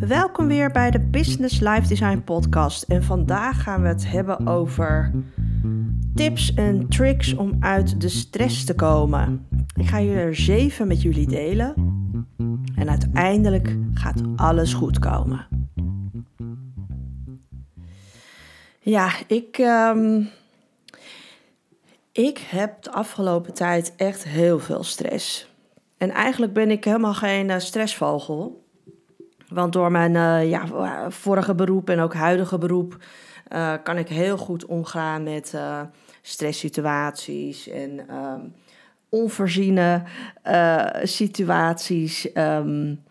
Welkom weer bij de Business Life Design Podcast. En vandaag gaan we het hebben over tips en tricks om uit de stress te komen. Ik ga hier er zeven met jullie delen. En uiteindelijk gaat alles goed komen. Ja, ik, um, ik heb de afgelopen tijd echt heel veel stress. En eigenlijk ben ik helemaal geen uh, stressvogel. Want door mijn uh, ja, vorige beroep en ook huidige beroep uh, kan ik heel goed omgaan met stresssituaties en um, onvoorziene situaties. Um,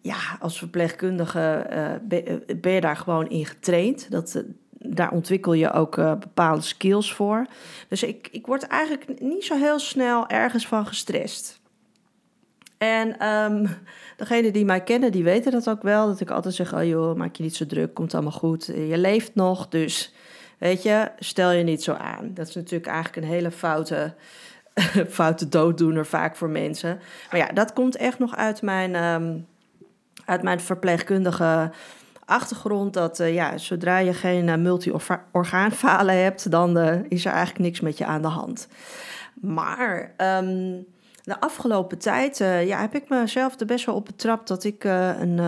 ja, als verpleegkundige ben, ben, je daar gewoon in getraind. Dat, daar ontwikkel je ook bepaalde skills voor. Dus ik, ik word eigenlijk niet zo heel snel ergens van gestrest. En um, degenen die mij kennen, die weten dat ook wel. Dat ik altijd zeg, oh joh, maak je niet zo druk, komt allemaal goed. Je leeft nog, dus weet je, stel je niet zo aan. Dat is natuurlijk eigenlijk een hele foute, foute dooddoener vaak voor mensen. Maar ja, dat komt echt nog uit mijn, um, uit mijn verpleegkundige achtergrond dat uh, ja, zodra je geen uh, multi-orgaanfalen hebt, dan uh, is er eigenlijk niks met je aan de hand. Maar um, de afgelopen tijd ja, heb ik mezelf er best wel op betrapt dat ik een,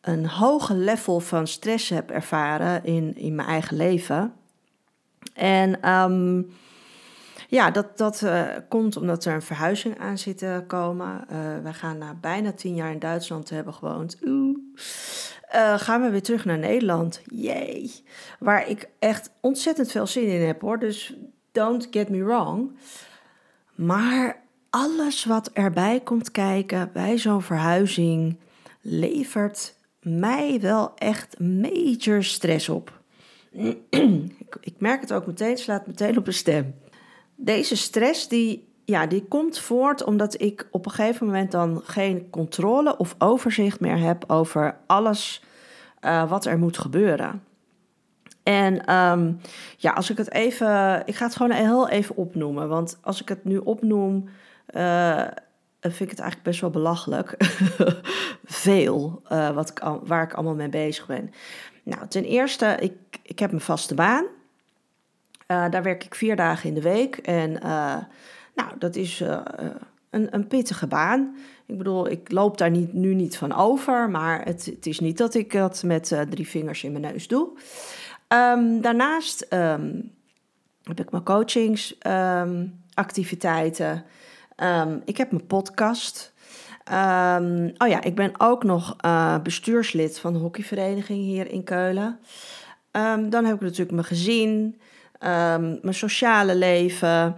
een hoge level van stress heb ervaren in, in mijn eigen leven. En um, ja, dat, dat uh, komt omdat er een verhuizing aan zit te komen. Uh, wij gaan na bijna tien jaar in Duitsland te hebben gewoond. Oeh. Uh, gaan we weer terug naar Nederland. Jee. Waar ik echt ontzettend veel zin in heb hoor. Dus don't get me wrong. Maar alles wat erbij komt kijken bij zo'n verhuizing levert mij wel echt major stress op. ik, merk het ook meteen, slaat meteen op de stem. Deze stress die, ja, die komt voort omdat ik op een gegeven moment dan geen controle of overzicht meer heb over alles uh, wat er moet gebeuren. En um, ja, als ik het even. Ik ga het gewoon heel even opnoemen. Want als ik het nu opnoem. Uh, vind ik het eigenlijk best wel belachelijk. Veel uh, wat ik, waar ik allemaal mee bezig ben. Nou, ten eerste, ik, ik heb mijn vaste baan. Uh, daar werk ik vier dagen in de week. En nou, dat is een, een, pittige baan. Ik bedoel, ik loop daar niet, nu niet van over. Maar het, het is niet dat ik dat met drie vingers in mijn neus doe. Um, daarnaast um, heb ik mijn coachingsactiviteiten. Ik heb mijn podcast. oh ja, ik ben ook nog bestuurslid van de hockeyvereniging hier in Keulen. dan heb ik natuurlijk mijn gezin. Mijn sociale leven.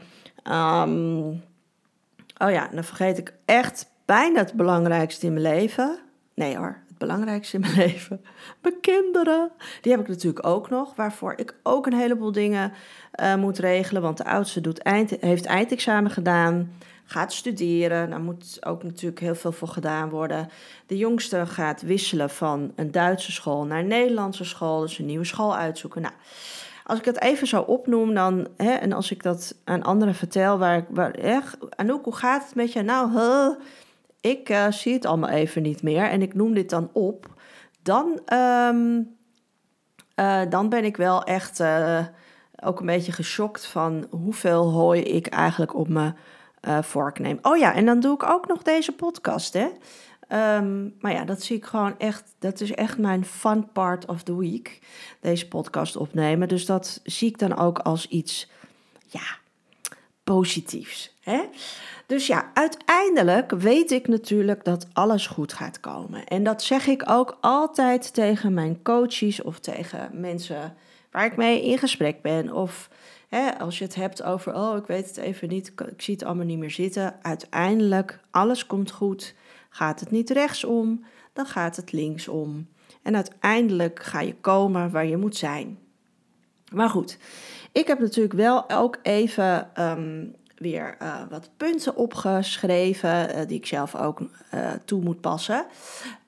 Oh ja, dan vergeet ik echt bijna het belangrijkste in mijn leven. Nee hoor, het belangrijkste in mijn leven. Mijn kinderen. Die heb ik natuurlijk ook nog. Waarvoor ik ook een heleboel dingen uh, moet regelen. Want de oudste doet eind, heeft eindexamen gedaan. Gaat studeren. Daar moet ook natuurlijk heel veel voor gedaan worden. De jongste gaat wisselen van een Duitse school naar een Nederlandse school. Dus een nieuwe school uitzoeken. Nou als ik het even zo opnoem, dan, hè, en als ik dat aan anderen vertel, waar, waar Anouk, hoe gaat het met je? Nou, ik uh, zie het allemaal even niet meer en ik noem dit dan op, dan, um, uh, dan ben ik wel echt uh, ook een beetje geschokt van hoeveel hooi ik eigenlijk op me vork. Oh ja, en dan doe ik ook nog deze podcast, hè. Um, maar ja, dat zie ik gewoon echt. Dat is echt mijn fun part of the week. Deze podcast opnemen. Dus dat zie ik dan ook als iets. Ja, positiefs. Hè? Dus ja, uiteindelijk weet ik natuurlijk dat alles goed gaat komen. En dat zeg ik ook altijd tegen mijn coaches of tegen mensen waar ik mee in gesprek ben. Of hè, als je het hebt over, oh, ik weet het even niet, ik zie het allemaal niet meer zitten. Uiteindelijk, alles komt goed. Gaat het niet rechtsom, dan gaat het linksom. En uiteindelijk ga je komen waar je moet zijn. Maar goed, ik heb natuurlijk wel ook even um, weer uh, wat punten opgeschreven, uh, die ik zelf ook uh, toe moet passen.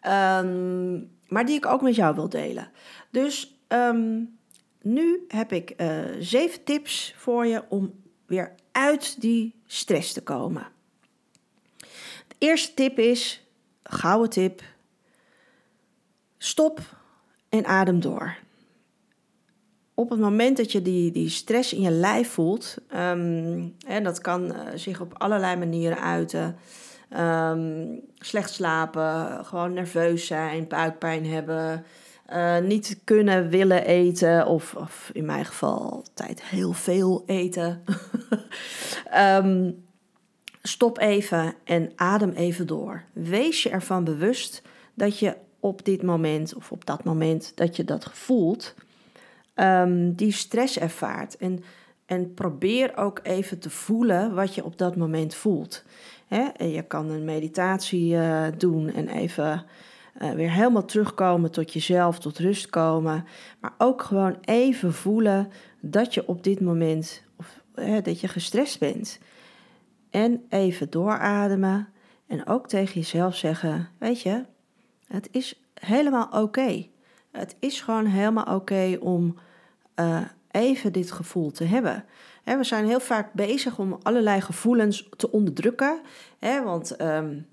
Um, maar die ik ook met jou wil delen. Dus um, nu heb ik zeven tips voor je om weer uit die stress te komen. De eerste tip is, gouden tip, Stop en adem door. Op het moment dat je die, die stress in je lijf voelt, um, en dat kan uh, zich op allerlei manieren uiten. Um, slecht slapen, gewoon nerveus zijn, buikpijn hebben, uh, niet kunnen willen eten, of, of, in mijn geval altijd heel veel eten. um, stop even en adem even door. Wees je ervan bewust dat je op dit moment of op dat moment dat je dat voelt, um, die stress ervaart. En, en probeer ook even te voelen wat je op dat moment voelt. En je kan een meditatie uh, doen en even uh, weer helemaal terugkomen tot jezelf, tot rust komen. Maar ook gewoon even voelen dat je op dit moment of, dat je gestrest bent. En even doorademen en ook tegen jezelf zeggen: Weet je, het is helemaal oké. Het is gewoon helemaal oké om uh, even dit gevoel te hebben. we zijn heel vaak bezig om allerlei gevoelens te onderdrukken. want um,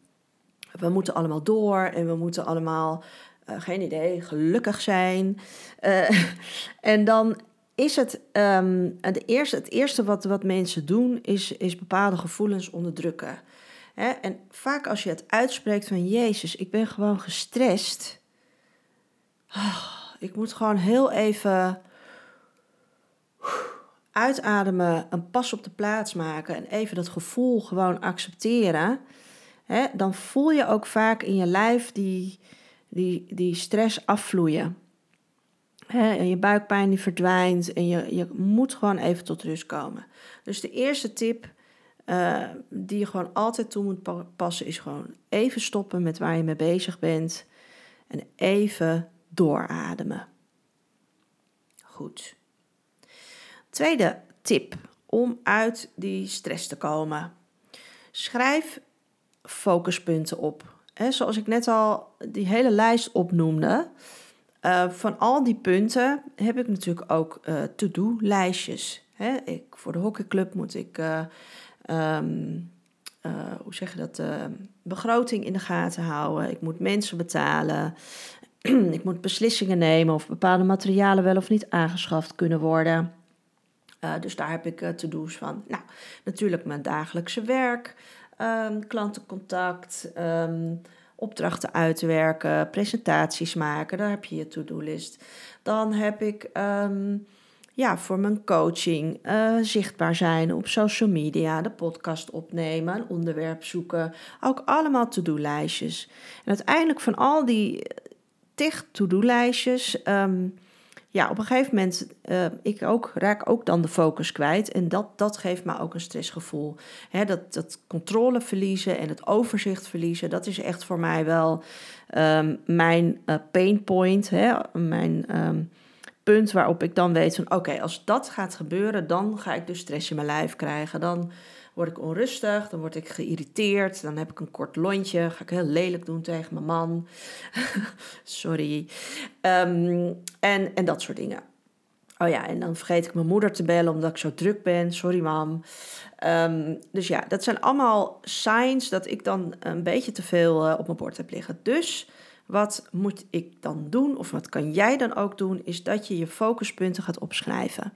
we moeten allemaal door en we moeten allemaal, uh, geen idee, gelukkig zijn. Uh, en dan is het, um, het, eerste, het eerste wat, wat mensen doen, is, is bepaalde gevoelens onderdrukken. Hè? En vaak als je het uitspreekt van Jezus, ik ben gewoon gestrest. Oh, ik moet gewoon heel even uitademen, een pas op de plaats maken en even dat gevoel gewoon accepteren. Hè? Dan voel je ook vaak in je lijf die, die, die stress afvloeien en je buikpijn die verdwijnt en je, je moet gewoon even tot rust komen. Dus de eerste tip uh, die je gewoon altijd toe moet passen is gewoon even stoppen met waar je mee bezig bent en even doorademen. Goed. Tweede tip om uit die stress te komen. Schrijf focuspunten op. He, zoals ik net al die hele lijst opnoemde, uh, van al die punten heb ik natuurlijk ook uh, to-do-lijstjes. Voor de hockeyclub moet ik, uh, hoe zeg je dat, begroting in de gaten houden. Ik moet mensen betalen. ik moet beslissingen nemen of bepaalde materialen wel of niet aangeschaft kunnen worden. dus daar heb ik to-do's van. Nou, natuurlijk mijn dagelijkse werk, um, klantencontact. Um, opdrachten uitwerken, presentaties maken. Daar heb je je to-do-list. Dan heb ik um, ja, voor mijn coaching uh, zichtbaar zijn op social media, de podcast opnemen, een onderwerp zoeken. Ook allemaal to-do-lijstjes. En uiteindelijk van al die tig to-do-lijstjes. Ja, op een gegeven moment, uh, ik ook, raak ook dan de focus kwijt. En dat, dat geeft me ook een stressgevoel. Dat, dat controle verliezen en het overzicht verliezen, dat is echt voor mij wel um, mijn uh, pain point. Mijn um, punt waarop ik dan weet van oké, als dat gaat gebeuren, dan ga ik dus stress in mijn lijf krijgen. Dan word ik onrustig, dan word ik geïrriteerd, dan heb ik een kort lontje, ga ik heel lelijk doen tegen mijn man. Sorry. Um, en, en dat soort dingen. Oh ja, en dan vergeet ik mijn moeder te bellen omdat ik zo druk ben. Sorry, mam. Um, dus ja, dat zijn allemaal signs dat ik dan een beetje te veel uh, op mijn bord heb liggen. Dus wat moet ik dan doen, of wat kan jij dan ook doen, is dat je je focuspunten gaat opschrijven.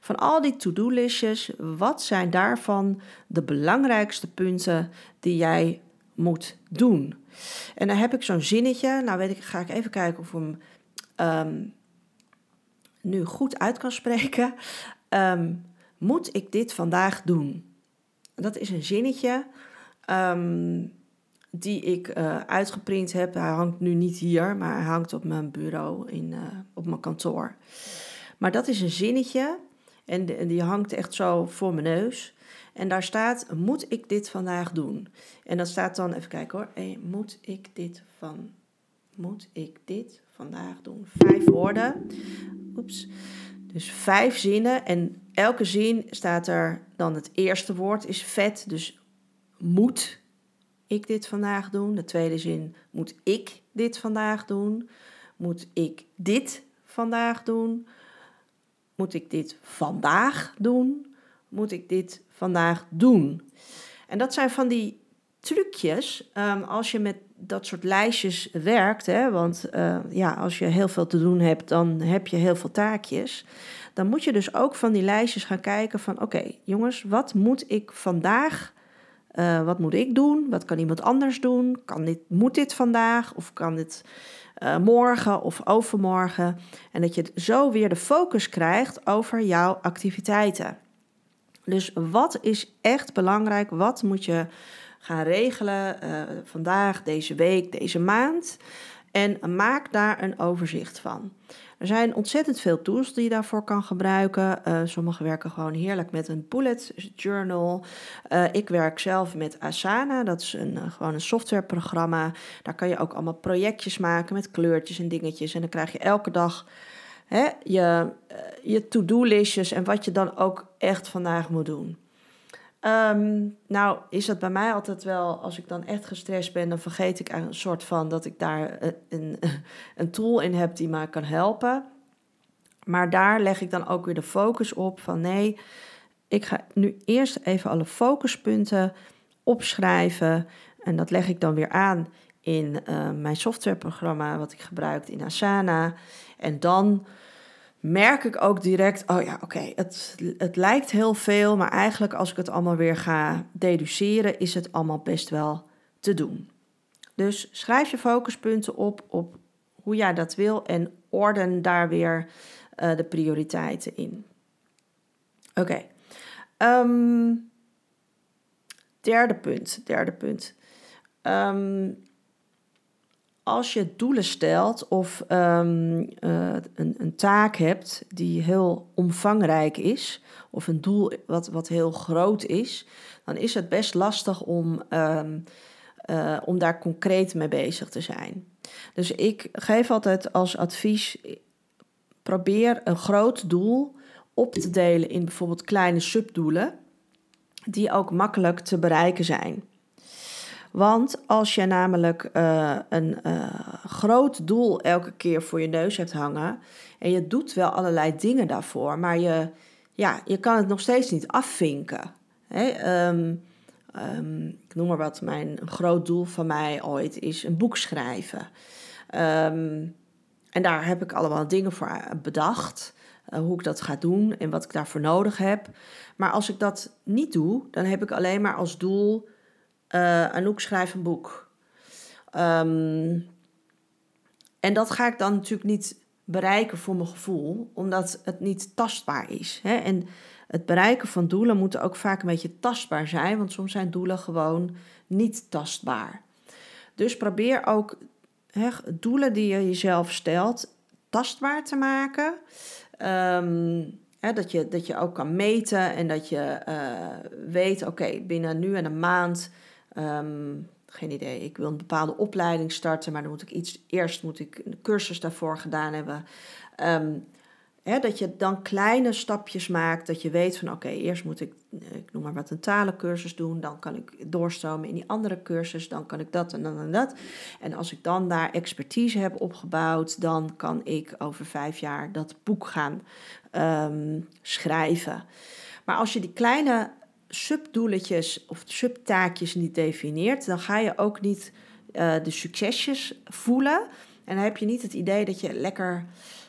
Van al die to-do-listjes, wat zijn daarvan de belangrijkste punten die jij moet doen? En dan heb ik zo'n zinnetje. Nou, weet ik, ga ik even kijken of ik hem um, nu goed uit kan spreken. Um, moet ik dit vandaag doen? Dat is een zinnetje um, die ik uh, uitgeprint heb. Hij hangt nu niet hier, maar hij hangt op mijn bureau in, uh, op mijn kantoor. Maar dat is een zinnetje en, die hangt echt zo voor mijn neus. En daar staat, moet ik dit vandaag doen? En dan staat dan, even kijken hoor, hey, moet ik dit van, moet ik dit vandaag doen? Vijf woorden. Oeps. Dus vijf zinnen en elke zin staat er dan het eerste woord is vet, dus moet ik dit vandaag doen? De tweede zin, moet ik dit vandaag doen? Moet ik dit vandaag doen? Moet ik dit vandaag doen? Moet ik dit vandaag doen? En dat zijn van die trucjes ehm, als je met dat soort lijstjes werkt. Hè, want eh, ja, als je heel veel te doen hebt, dan heb je heel veel taakjes. Dan moet je dus ook van die lijstjes gaan kijken van... oké, jongens, wat moet ik vandaag... Uh, wat moet ik doen? Wat kan iemand anders doen? Kan dit, moet dit vandaag? Of kan dit uh, morgen of overmorgen? En dat je zo weer de focus krijgt over jouw activiteiten. Dus wat is echt belangrijk? Wat moet je gaan regelen uh, vandaag, deze week, deze maand? En maak daar een overzicht van. Er zijn ontzettend veel tools die je daarvoor kan gebruiken. Uh, sommige werken gewoon heerlijk met een bullet journal. Uh, ik werk zelf met Asana. Dat is een, uh, gewoon een softwareprogramma. Daar kan je ook allemaal projectjes maken met kleurtjes en dingetjes. En dan krijg je elke dag hè, je, je to-do-listjes en wat je dan ook echt vandaag moet doen. Um, nou, is dat bij mij altijd wel, als ik dan echt gestrest ben, dan vergeet ik een soort van dat ik daar een, een tool in heb die mij kan helpen. Maar daar leg ik dan ook weer de focus op van nee, ik ga nu eerst even alle focuspunten opschrijven. En dat leg ik dan weer aan in uh, mijn softwareprogramma wat ik gebruik in Asana. En dan merk ik ook direct, oh ja, oké, het, het lijkt heel veel, maar eigenlijk als ik het allemaal weer ga deduceren, is het allemaal best wel te doen. Dus schrijf je focuspunten op, op hoe jij dat wil en orden daar weer uh, de prioriteiten in. Oké. Ehm, derde punt, derde punt. Um, als je doelen stelt of um, uh, een, een, taak hebt die heel omvangrijk is, of een doel wat, wat heel groot is, dan is het best lastig om, um, uh, om daar concreet mee bezig te zijn. Dus ik geef altijd als advies: probeer een groot doel op te delen in bijvoorbeeld kleine subdoelen, die ook makkelijk te bereiken zijn. Want als je namelijk uh, een uh, groot doel elke keer voor je neus hebt hangen en je doet wel allerlei dingen daarvoor, maar je, ja, je kan het nog steeds niet afvinken. Um, um, ik noem maar wat, mijn groot doel van mij ooit is een boek schrijven. Um, en daar heb ik allemaal dingen voor bedacht. Uh, hoe ik dat ga doen en wat ik daarvoor nodig heb. Maar als ik dat niet doe, dan heb ik alleen maar als doel uh, Anouk schrijft een boek. Um, en dat ga ik dan natuurlijk niet bereiken voor mijn gevoel, omdat het niet tastbaar is. Hè? En het bereiken van doelen moet ook vaak een beetje tastbaar zijn, want soms zijn doelen gewoon niet tastbaar. Dus probeer ook hè, doelen die je jezelf stelt tastbaar te maken. Um, hè, dat, je, dat je ook kan meten en dat je uh, weet, oké, binnen nu en een maand Um, geen idee. Ik wil een bepaalde opleiding starten, maar dan moet ik iets. Eerst moet ik een cursus daarvoor gedaan hebben. Um, hè, dat je dan kleine stapjes maakt. Dat je weet van oké, eerst moet ik, ik noem maar wat, een talencursus doen. Dan kan ik doorstromen in die andere cursus. Dan kan ik dat en dan en dat. En als ik dan daar expertise heb opgebouwd, dan kan ik over vijf jaar dat boek gaan um, schrijven. Maar als je die kleine subdoeletjes of subtaakjes niet definieert, dan ga je ook niet uh, de succesjes voelen. En dan heb je niet het idee dat je lekker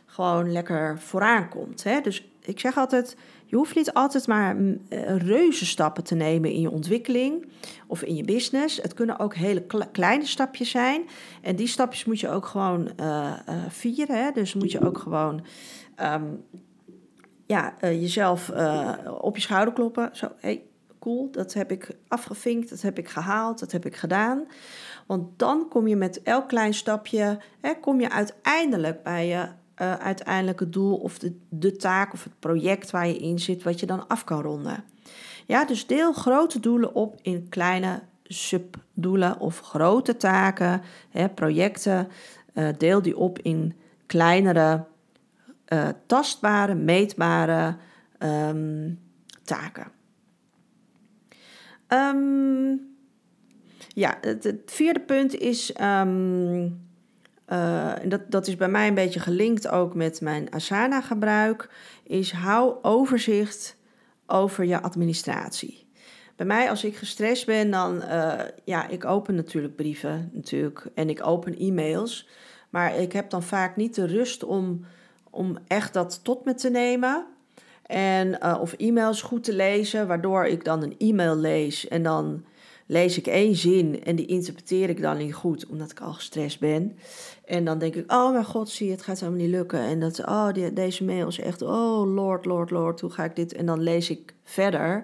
gewoon lekker vooraan komt. Hè? Dus ik zeg altijd, je hoeft niet altijd maar mm, eh, reuze stappen te nemen in je ontwikkeling of in je business. Het kunnen ook hele kleine stapjes zijn. En die stapjes moet je ook gewoon uh, vieren. Hè? Dus moet je ook gewoon um, ja, jezelf op je schouder kloppen. Zo, hey, cool, dat heb ik afgevinkt, dat heb ik gehaald, dat heb ik gedaan. Want dan kom je met elk klein stapje, hè, kom je uiteindelijk bij je uh, uiteindelijke doel of de, de taak of het project waar je in zit, wat je dan af kan ronden. Ja, dus deel grote doelen op in kleine subdoelen of grote taken, hè, projecten. Uh, deel die op in kleinere, uh, tastbare, meetbare um, taken. Um, ja, het, het, vierde punt is, um, uh, dat, dat is bij mij een beetje gelinkt ook met mijn Asana gebruik, is hou overzicht over je administratie. bij mij, als ik gestrest ben, dan... Uh, ja, ik open natuurlijk brieven, natuurlijk. En ik open e-mails. Maar ik heb dan vaak niet de rust om, om echt dat tot me te nemen. En, uh, of e-mails goed te lezen, waardoor ik dan een e-mail lees en dan lees ik één zin en die interpreteer ik dan niet goed, omdat ik al gestrest ben. En dan denk ik, oh mijn god, zie het gaat helemaal niet lukken. En dat, oh, die, deze mail is echt, oh lord, lord, lord, hoe ga ik dit? En dan lees ik verder.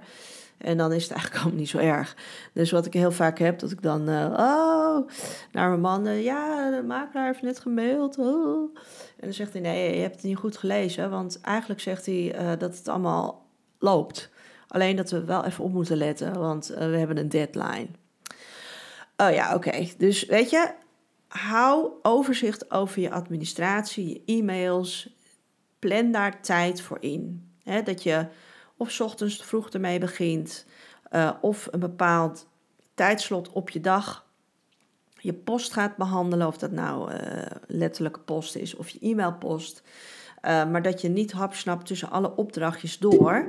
En dan is het eigenlijk allemaal niet zo erg. Dus wat ik heel vaak heb, dat ik dan, uh, oh, naar mijn man, uh, ja, de makelaar heeft net gemaild. Oh. En dan zegt hij, nee, je hebt het niet goed gelezen. Want eigenlijk zegt hij uh, dat het allemaal loopt. Alleen dat we wel even op moeten letten, want we hebben een deadline. Oh ja, oké. Dus weet je, hou overzicht over je administratie, je e-mails. Plan daar tijd voor in. Dat je of ochtends vroeg ermee begint, uh, of een bepaald tijdslot op je dag je post gaat behandelen, of dat nou uh, letterlijke post is of je e-mailpost. Uh, maar dat je niet hapsnap tussen alle opdrachtjes door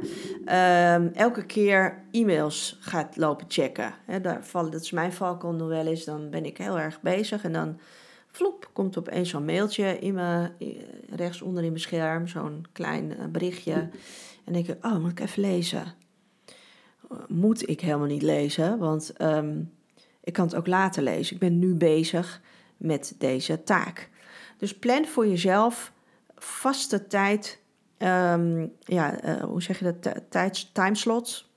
elke keer e-mails gaat lopen checken. He, daar vallen, dat is mijn valkuil wel eens. Dan ben ik heel erg bezig en dan vloep, komt opeens zo'n mailtje in mijn, rechtsonder in mijn scherm, zo'n klein berichtje. En denk ik, oh, moet ik even lezen? Moet ik helemaal niet lezen, want um, ik kan het ook later lezen. Ik ben nu bezig met deze taak. Dus plan voor jezelf vaste tijd, um, ja, uh, hoe zeg je dat, tijd, timeslots.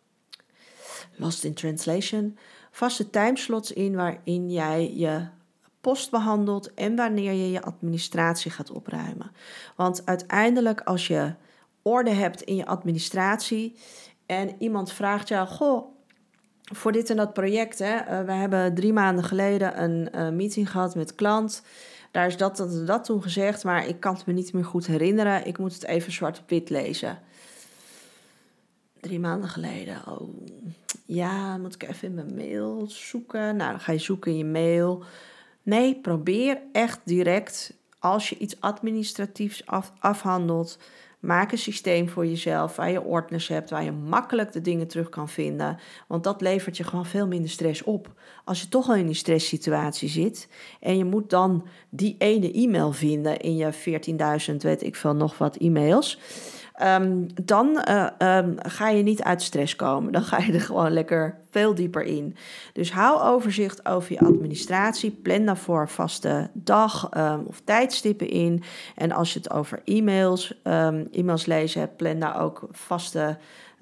Lost in translation. Vaste timeslots in waarin jij je post behandelt en wanneer je je administratie gaat opruimen. Want uiteindelijk als je orde hebt in je administratie en iemand vraagt jou, goh, voor dit en dat project, hè, uh, we hebben drie maanden geleden een uh, meeting gehad met klant. Daar is dat, dat dat toen gezegd, maar ik kan het me niet meer goed herinneren. Ik moet het even zwart op wit lezen. Drie maanden geleden. Oh, ja, moet ik even in mijn mail zoeken. Nou, dan ga je zoeken in je mail. Nee, probeer echt direct, als je iets administratiefs af, afhandelt, Maak een systeem voor jezelf waar je ordners hebt, waar je makkelijk de dingen terug kan vinden. Want dat levert je gewoon veel minder stress op. Als je toch al in die stresssituatie zit en je moet dan die ene e-mail vinden in je 14.000, weet ik veel, nog wat e-mails. Um, dan uh, um, ga je niet uit stress komen. Dan ga je er gewoon lekker veel dieper in. Dus hou overzicht over je administratie. Plan daarvoor vaste dag um, of tijdstippen in. En als je het over e-mails, e-mails lezen hebt, plan daar ook vaste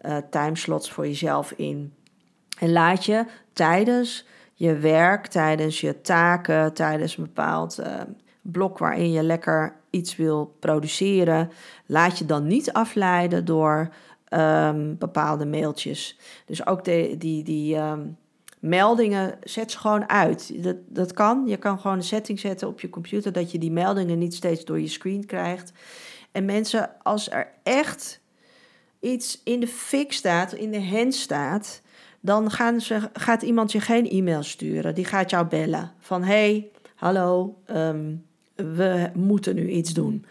uh, timeslots voor jezelf in. En laat je tijdens je werk, tijdens je taken, tijdens een bepaald blok waarin je lekker iets wil produceren, laat je dan niet afleiden door um, bepaalde mailtjes. Dus ook de, die, die um, meldingen, zet ze gewoon uit. Dat, dat kan. Je kan gewoon een setting zetten op je computer dat je die meldingen niet steeds door je screen krijgt. En mensen, als er echt iets in de fik staat, in de hand staat, dan gaan ze, gaat iemand je geen e-mail sturen. Die gaat jou bellen van hey, hallo, um, we moeten nu iets doen.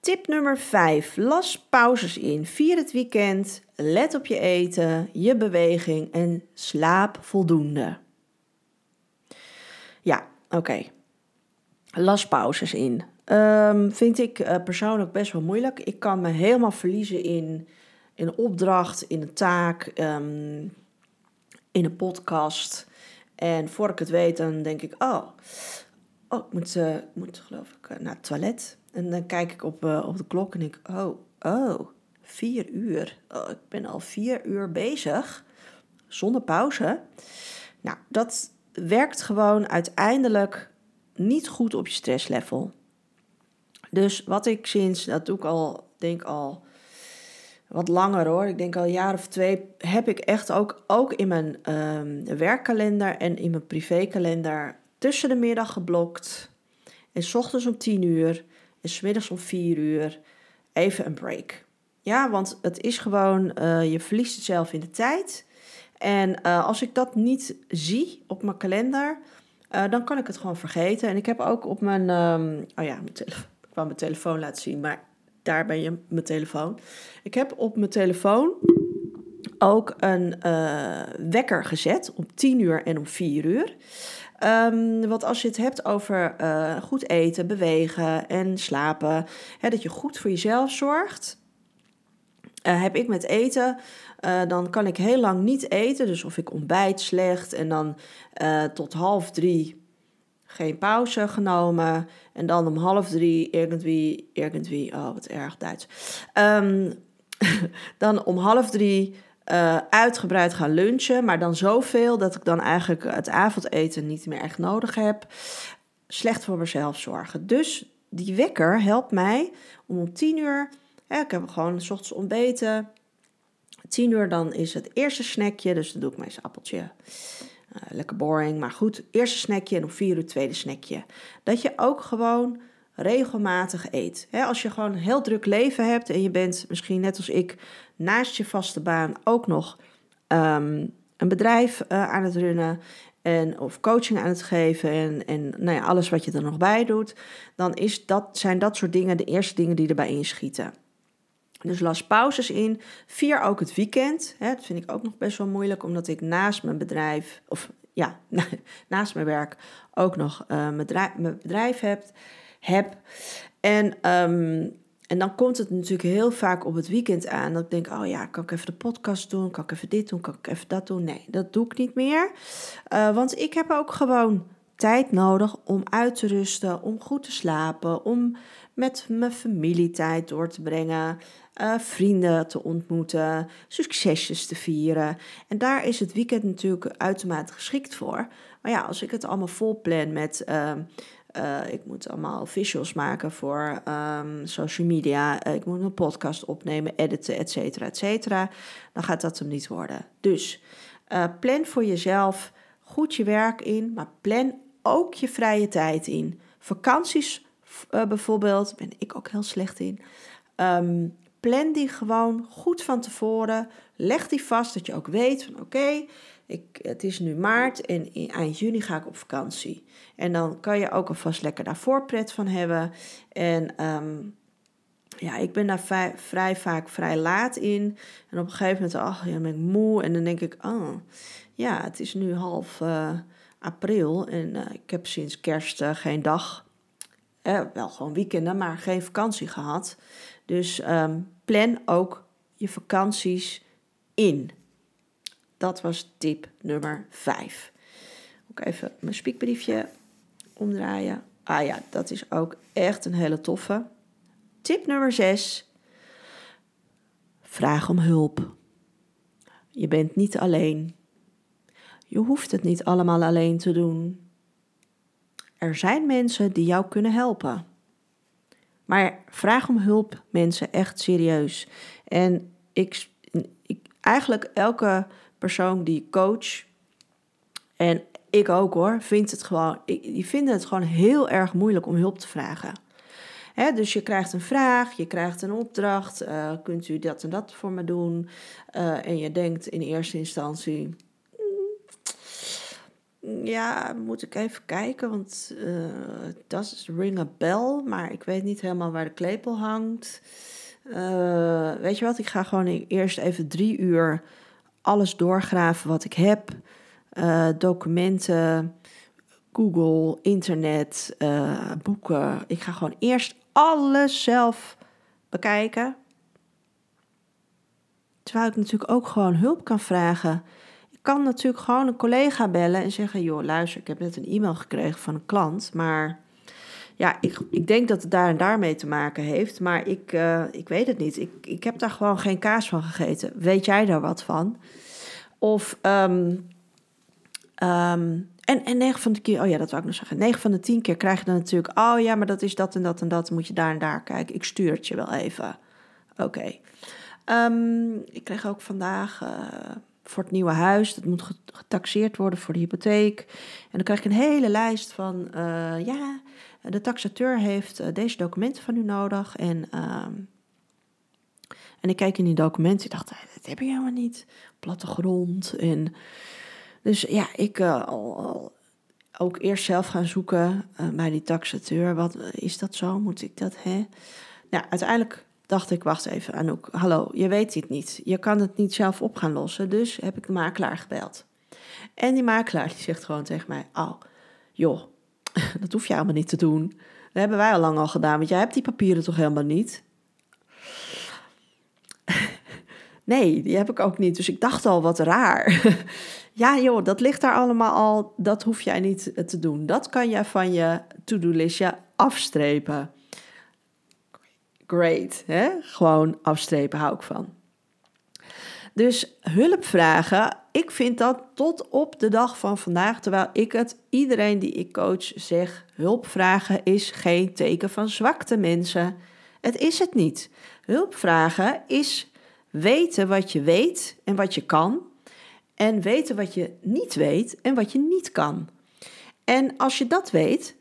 Tip nummer 5. Las pauzes in. Vier het weekend. Let op je eten, je beweging en slaap voldoende. Ja, oké. Las pauzes in. Um, vind ik uh, persoonlijk best wel moeilijk. Ik kan me helemaal verliezen in, een opdracht, in een taak, um, in een podcast. En voor ik het weet, dan denk ik, oh, oh, ik moet, uh, moet geloof ik uh, naar het toilet. En dan kijk ik op, uh, op de klok en denk oh, oh, vier uur. Oh, ik ben al vier uur bezig, zonder pauze. Nou, dat werkt gewoon uiteindelijk niet goed op je stresslevel. Dus wat ik sinds, dat doe ik al, denk al wat langer hoor. Ik denk al een jaar of twee heb ik echt ook, ook in mijn um, werkkalender en in mijn privékalender tussen de middag geblokt. En s ochtends om 10 uur en s middags om 4 uur even een break. Ja, want het is gewoon, uh, je verliest het zelf in de tijd. En uh, als ik dat niet zie op mijn kalender, uh, dan kan ik het gewoon vergeten. En ik heb ook op mijn, um, oh ja, mijn ik wou mijn telefoon laten zien, maar daar ben je mijn telefoon. Ik heb op mijn telefoon ook een wekker gezet om 10 uur en om 4 uur. Um, want als je het hebt over uh, goed eten, bewegen en slapen, hè, dat je goed voor jezelf zorgt. Uh, heb ik met eten, dan kan ik heel lang niet eten. Dus of ik ontbijt slecht en dan tot half drie geen pauze genomen. En dan om half drie irgendwie, irgendwie, oh wat erg Duits. Um, dan om half drie uh, uitgebreid gaan lunchen, maar dan zoveel dat ik dan eigenlijk het avondeten niet meer echt nodig heb. Slecht voor mezelf zorgen. Dus die wekker helpt mij om om tien uur, ik heb gewoon s ochtends ontbeten. Tien uur dan is het eerste snackje, dus dan doe ik mijn appeltje. Uh, lekker boring, maar goed. Eerste snackje en om vier uur tweede snackje. Dat je ook gewoon regelmatig eet. als je gewoon een heel druk leven hebt en je bent misschien net als ik naast je vaste baan ook nog ehm, een bedrijf uh, aan het runnen en, of coaching aan het geven en, en nou ja, alles wat je er nog bij doet, dan is dat, zijn dat soort dingen de eerste dingen die erbij inschieten. Dus las pauzes in. Vier ook het weekend. Hè, dat vind ik ook nog best wel moeilijk, omdat ik naast mijn bedrijf, of ja, naast mijn werk ook nog mijn, bedrijf, mijn bedrijf heb. heb. En um, en dan komt het natuurlijk heel vaak op het weekend aan. Dat ik denk, oh ja, kan ik even de podcast doen? Kan ik even dit doen? Kan ik even dat doen? Nee, dat doe ik niet meer. Uh, want ik heb ook gewoon tijd nodig om uit te rusten, om goed te slapen, om met mijn familie tijd door te brengen, uh, vrienden te ontmoeten, succesjes te vieren. En daar is het weekend natuurlijk uitermate geschikt voor. Maar ja, als ik het allemaal vol plan met uh, uh, ik moet allemaal visuals maken voor um, social media. Uh, ik moet een podcast opnemen, editen, et cetera, et cetera. Dan gaat dat hem niet worden. Dus uh, plan voor jezelf goed je werk in, maar plan ook je vrije tijd in. Vakanties bijvoorbeeld, ben ik ook heel slecht in. Um, plan die gewoon goed van tevoren. Leg die vast, dat je ook weet van oké, ik, het is nu maart en in, eind juni ga ik op vakantie. En dan kan je ook alvast lekker daarvoor pret van hebben. En um, ja, ik ben daar vrij, vaak vrij laat in. En op een gegeven moment, ach, dan ben ik moe. En dan denk ik, oh, ja, het is nu half uh, april. En uh, ik heb sinds kerst uh, geen dag, wel gewoon weekenden, maar geen vakantie gehad. Dus um, plan ook je vakanties in. Dat was tip nummer 5. Ook even mijn spiekbriefje omdraaien. Ah ja, dat is ook echt een hele toffe. Tip nummer 6. Vraag om hulp. Je bent niet alleen. Je hoeft het niet allemaal alleen te doen. Er zijn mensen die jou kunnen helpen. Maar vraag om hulp, mensen, echt serieus. En ik, ik eigenlijk elke persoon die coach. En ik ook hoor, vindt het gewoon, die vinden het gewoon heel erg moeilijk om hulp te vragen. dus je krijgt een vraag, je krijgt een opdracht, uh, kunt u dat en dat voor me doen? Uh, en je denkt in eerste instantie, mm, ja, moet ik even kijken, want uh, dat is ring a maar ik weet niet helemaal waar de klepel hangt. weet je wat, ik ga gewoon eerst even drie uur alles doorgraven wat ik heb. Uh, documenten, Google, internet, uh, boeken. Ik ga gewoon eerst alles zelf bekijken. Terwijl ik natuurlijk ook gewoon hulp kan vragen. Ik kan natuurlijk gewoon een collega bellen en zeggen: Joh, luister, ik heb net een e-mail gekregen van een klant. Maar ja, ik, ik denk dat het daar en daarmee te maken heeft. Maar ik, uh, ik weet het niet. Ik, ik heb daar gewoon geen kaas van gegeten. Weet jij daar wat van? Of. Um, um, en, en 9 van de keer, oh ja, dat wou ik nog zeggen. 9 van de 10 keer krijg je dan natuurlijk, oh ja, maar dat is dat en dat en dat. moet je daar en daar kijken. Ik stuur het je wel even. Oké. Um, ik kreeg ook vandaag uh, voor het nieuwe huis, dat moet getaxeerd worden voor de hypotheek. En dan krijg ik een hele lijst van, uh, ja, de taxateur heeft uh, deze documenten van u nodig. En, um, en ik kijk in die documenten, ik dacht, dat heb je helemaal niet. Plattegrond en... Dus ja, ik uh, al, al, ook eerst zelf gaan zoeken bij die taxateur. Wat is dat zo? Moet ik dat, hè? Nou, uiteindelijk dacht ik, wacht even Anouk, hallo, je weet dit niet. Je kan het niet zelf op gaan lossen, dus heb ik de makelaar gebeld. En die makelaar die zegt gewoon tegen mij, oh, joh, dat hoef je helemaal niet te doen. Dat hebben wij al lang al gedaan, want jij hebt die papieren toch helemaal niet? nee, die heb ik ook niet. Dus ik dacht al, wat raar. ja joh, dat ligt daar allemaal al. Dat hoef jij niet te doen. Dat kan je van je to-do-listje afstrepen. Great, hè? Gewoon afstrepen hou ik van. Dus hulp vragen, ik vind dat tot op de dag van vandaag, terwijl ik het iedereen die ik coach zeg, hulp vragen is geen teken van zwakte mensen. Het is het niet. Hulp vragen is weten wat je weet en wat je kan en weten wat je niet weet en wat je niet kan. En als je dat weet,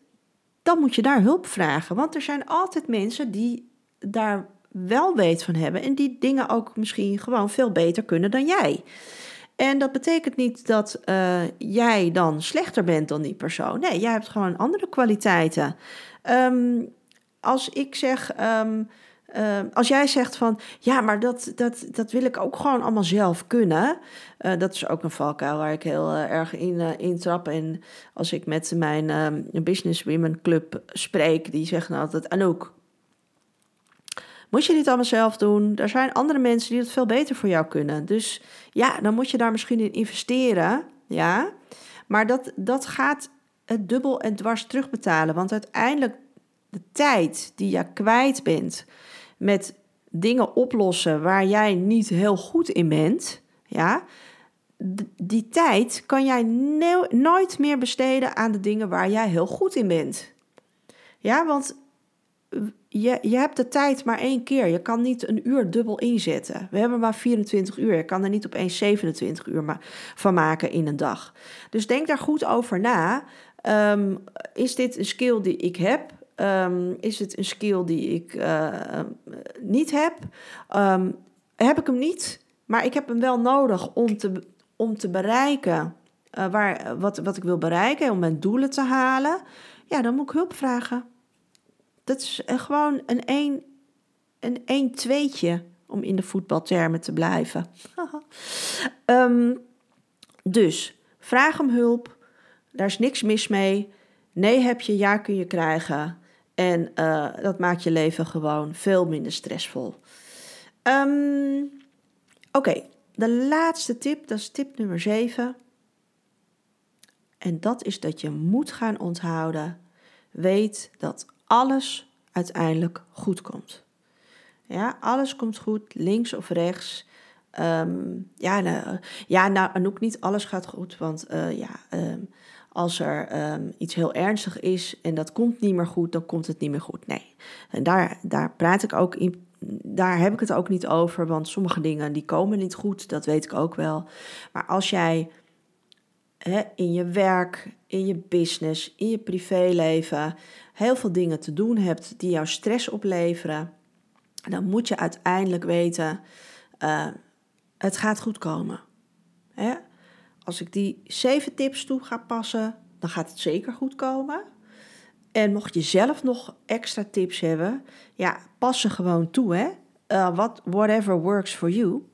dan moet je daar hulp vragen, want er zijn altijd mensen die daar wel weet van hebben en die dingen ook misschien gewoon veel beter kunnen dan jij. En dat betekent niet dat uh, jij dan slechter bent dan die persoon. Nee, jij hebt gewoon andere kwaliteiten. Um, als ik zeg, um, uh, als jij zegt van ja, maar dat, dat, dat wil ik ook gewoon allemaal zelf kunnen. Uh, dat is ook een valkuil waar ik heel erg in, in trap. En als ik met mijn Business Women Club spreek, die zeggen altijd: Anouk, moet je dit allemaal zelf doen? Er zijn andere mensen die het veel beter voor jou kunnen. Dus ja, dan moet je daar misschien in investeren. Ja, maar dat, dat gaat het dubbel en dwars terugbetalen. Want uiteindelijk de tijd die je kwijt bent met dingen oplossen waar jij niet heel goed in bent, ja, die tijd kan jij nooit meer besteden aan de dingen waar jij heel goed in bent. Ja, want je, je hebt de tijd maar één keer. Je kan niet een uur dubbel inzetten. We hebben maar 24 uur. Je kan er niet opeens 27 uur van maken in een dag. Dus denk daar goed over na. Ehm, is dit een skill die ik heb? Um, is het een skill die ik uh, niet heb? Um, heb ik hem niet, maar ik heb hem wel nodig om te, om te bereiken uh, waar, wat, wat ik wil bereiken, om mijn doelen te halen. Ja, dan moet ik hulp vragen. Dat is gewoon een 1 een, een tweetje om in de voetbaltermen te blijven. um, dus vraag om hulp. Daar is niks mis mee. Nee heb je, ja kun je krijgen. En uh, dat maakt je leven gewoon veel minder stressvol. Um, Oké, okay. de laatste tip, dat is tip nummer 7. En dat is dat je moet gaan onthouden. Weet dat alles uiteindelijk goed komt. Ja, alles komt goed, links of rechts. Um, ja, nou, ja, nou, ook niet alles gaat goed, want uh, ja, um, als er um, iets heel ernstig is en dat komt niet meer goed, dan komt het niet meer goed. Nee, en daar, daar praat ik ook in, daar heb ik het ook niet over, want sommige dingen die komen niet goed, dat weet ik ook wel. Maar als jij in je werk, in je business, in je privéleven heel veel dingen te doen hebt die jou stress opleveren, dan moet je uiteindelijk weten, uh, het gaat goed komen. Hè? Als ik die zeven tips toe ga passen, dan gaat het zeker goed komen. En mocht je zelf nog extra tips hebben, ja, pas ze gewoon toe, hè. Uh, what, whatever works for you.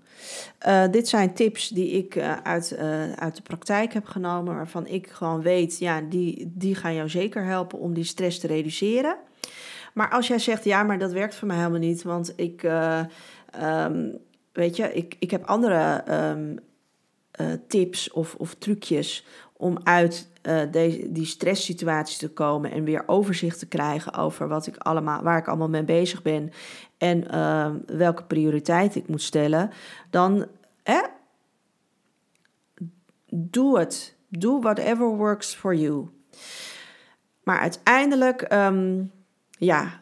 Uh, dit zijn tips die ik uh, uit, uh, uit de praktijk heb genomen, waarvan ik gewoon weet, ja, die, die gaan jou zeker helpen om die stress te reduceren. Maar als jij zegt, ja, maar dat werkt voor mij helemaal niet, want ik, um, weet je, ik, ik heb andere um, tips of, of trucjes om uit uh, deze, die stresssituatie te komen en weer overzicht te krijgen over wat ik allemaal, waar ik allemaal mee bezig ben en uh, welke prioriteit ik moet stellen, dan eh, doe het. Do whatever works for you. Maar uiteindelijk, um, ja,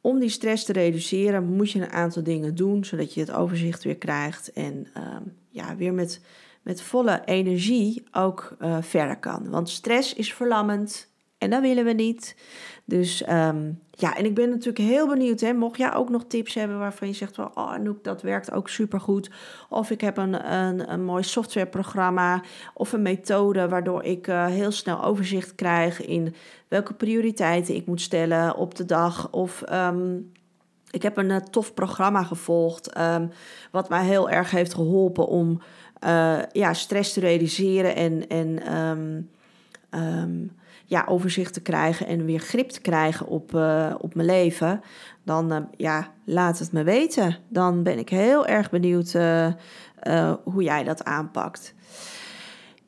om die stress te reduceren, moet je een aantal dingen doen, zodat je het overzicht weer krijgt en um, ja, weer met met volle energie ook uh, verder kan. Want stress is verlammend en dat willen we niet. Dus um, ja, en ik ben natuurlijk heel benieuwd. Hè, mocht jij ook nog tips hebben waarvan je zegt: van, Oh, Anouk, dat werkt ook supergoed. Of ik heb een, een, een mooi softwareprogramma of een methode waardoor ik uh, heel snel overzicht krijg in welke prioriteiten ik moet stellen op de dag. Of um, ik heb een tof programma gevolgd, ehm, wat mij heel erg heeft geholpen om ja, stress te realiseren en, en ehm, ja, overzicht te krijgen en weer grip te krijgen op, op mijn leven. Dan ja, laat het me weten. Dan ben ik heel erg benieuwd hoe jij dat aanpakt.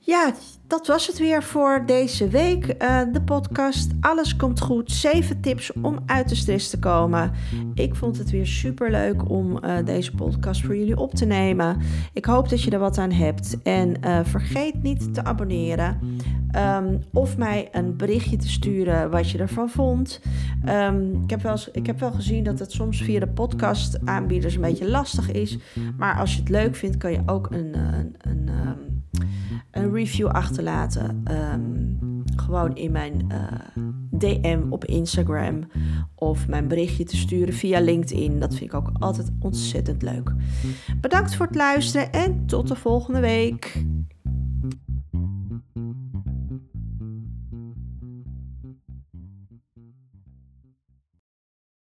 Ja, dat was het weer voor deze week. Uh, de podcast Alles komt goed. 7 tips om uit de stress te komen. Ik vond het weer super leuk om uh, deze podcast voor jullie op te nemen. Ik hoop dat je er wat aan hebt. En uh, vergeet niet te abonneren. Um, of mij een berichtje te sturen wat je ervan vond. Um, ik, heb wel, ik heb wel gezien dat het soms via de podcast aanbieders een beetje lastig is. Maar als je het leuk vindt, kan je ook een, een, een um, een review achterlaten. Um, gewoon in mijn eh, DM op Instagram. Of mijn berichtje te sturen via LinkedIn. Dat vind ik ook altijd ontzettend leuk. Bedankt voor het luisteren en tot de volgende week.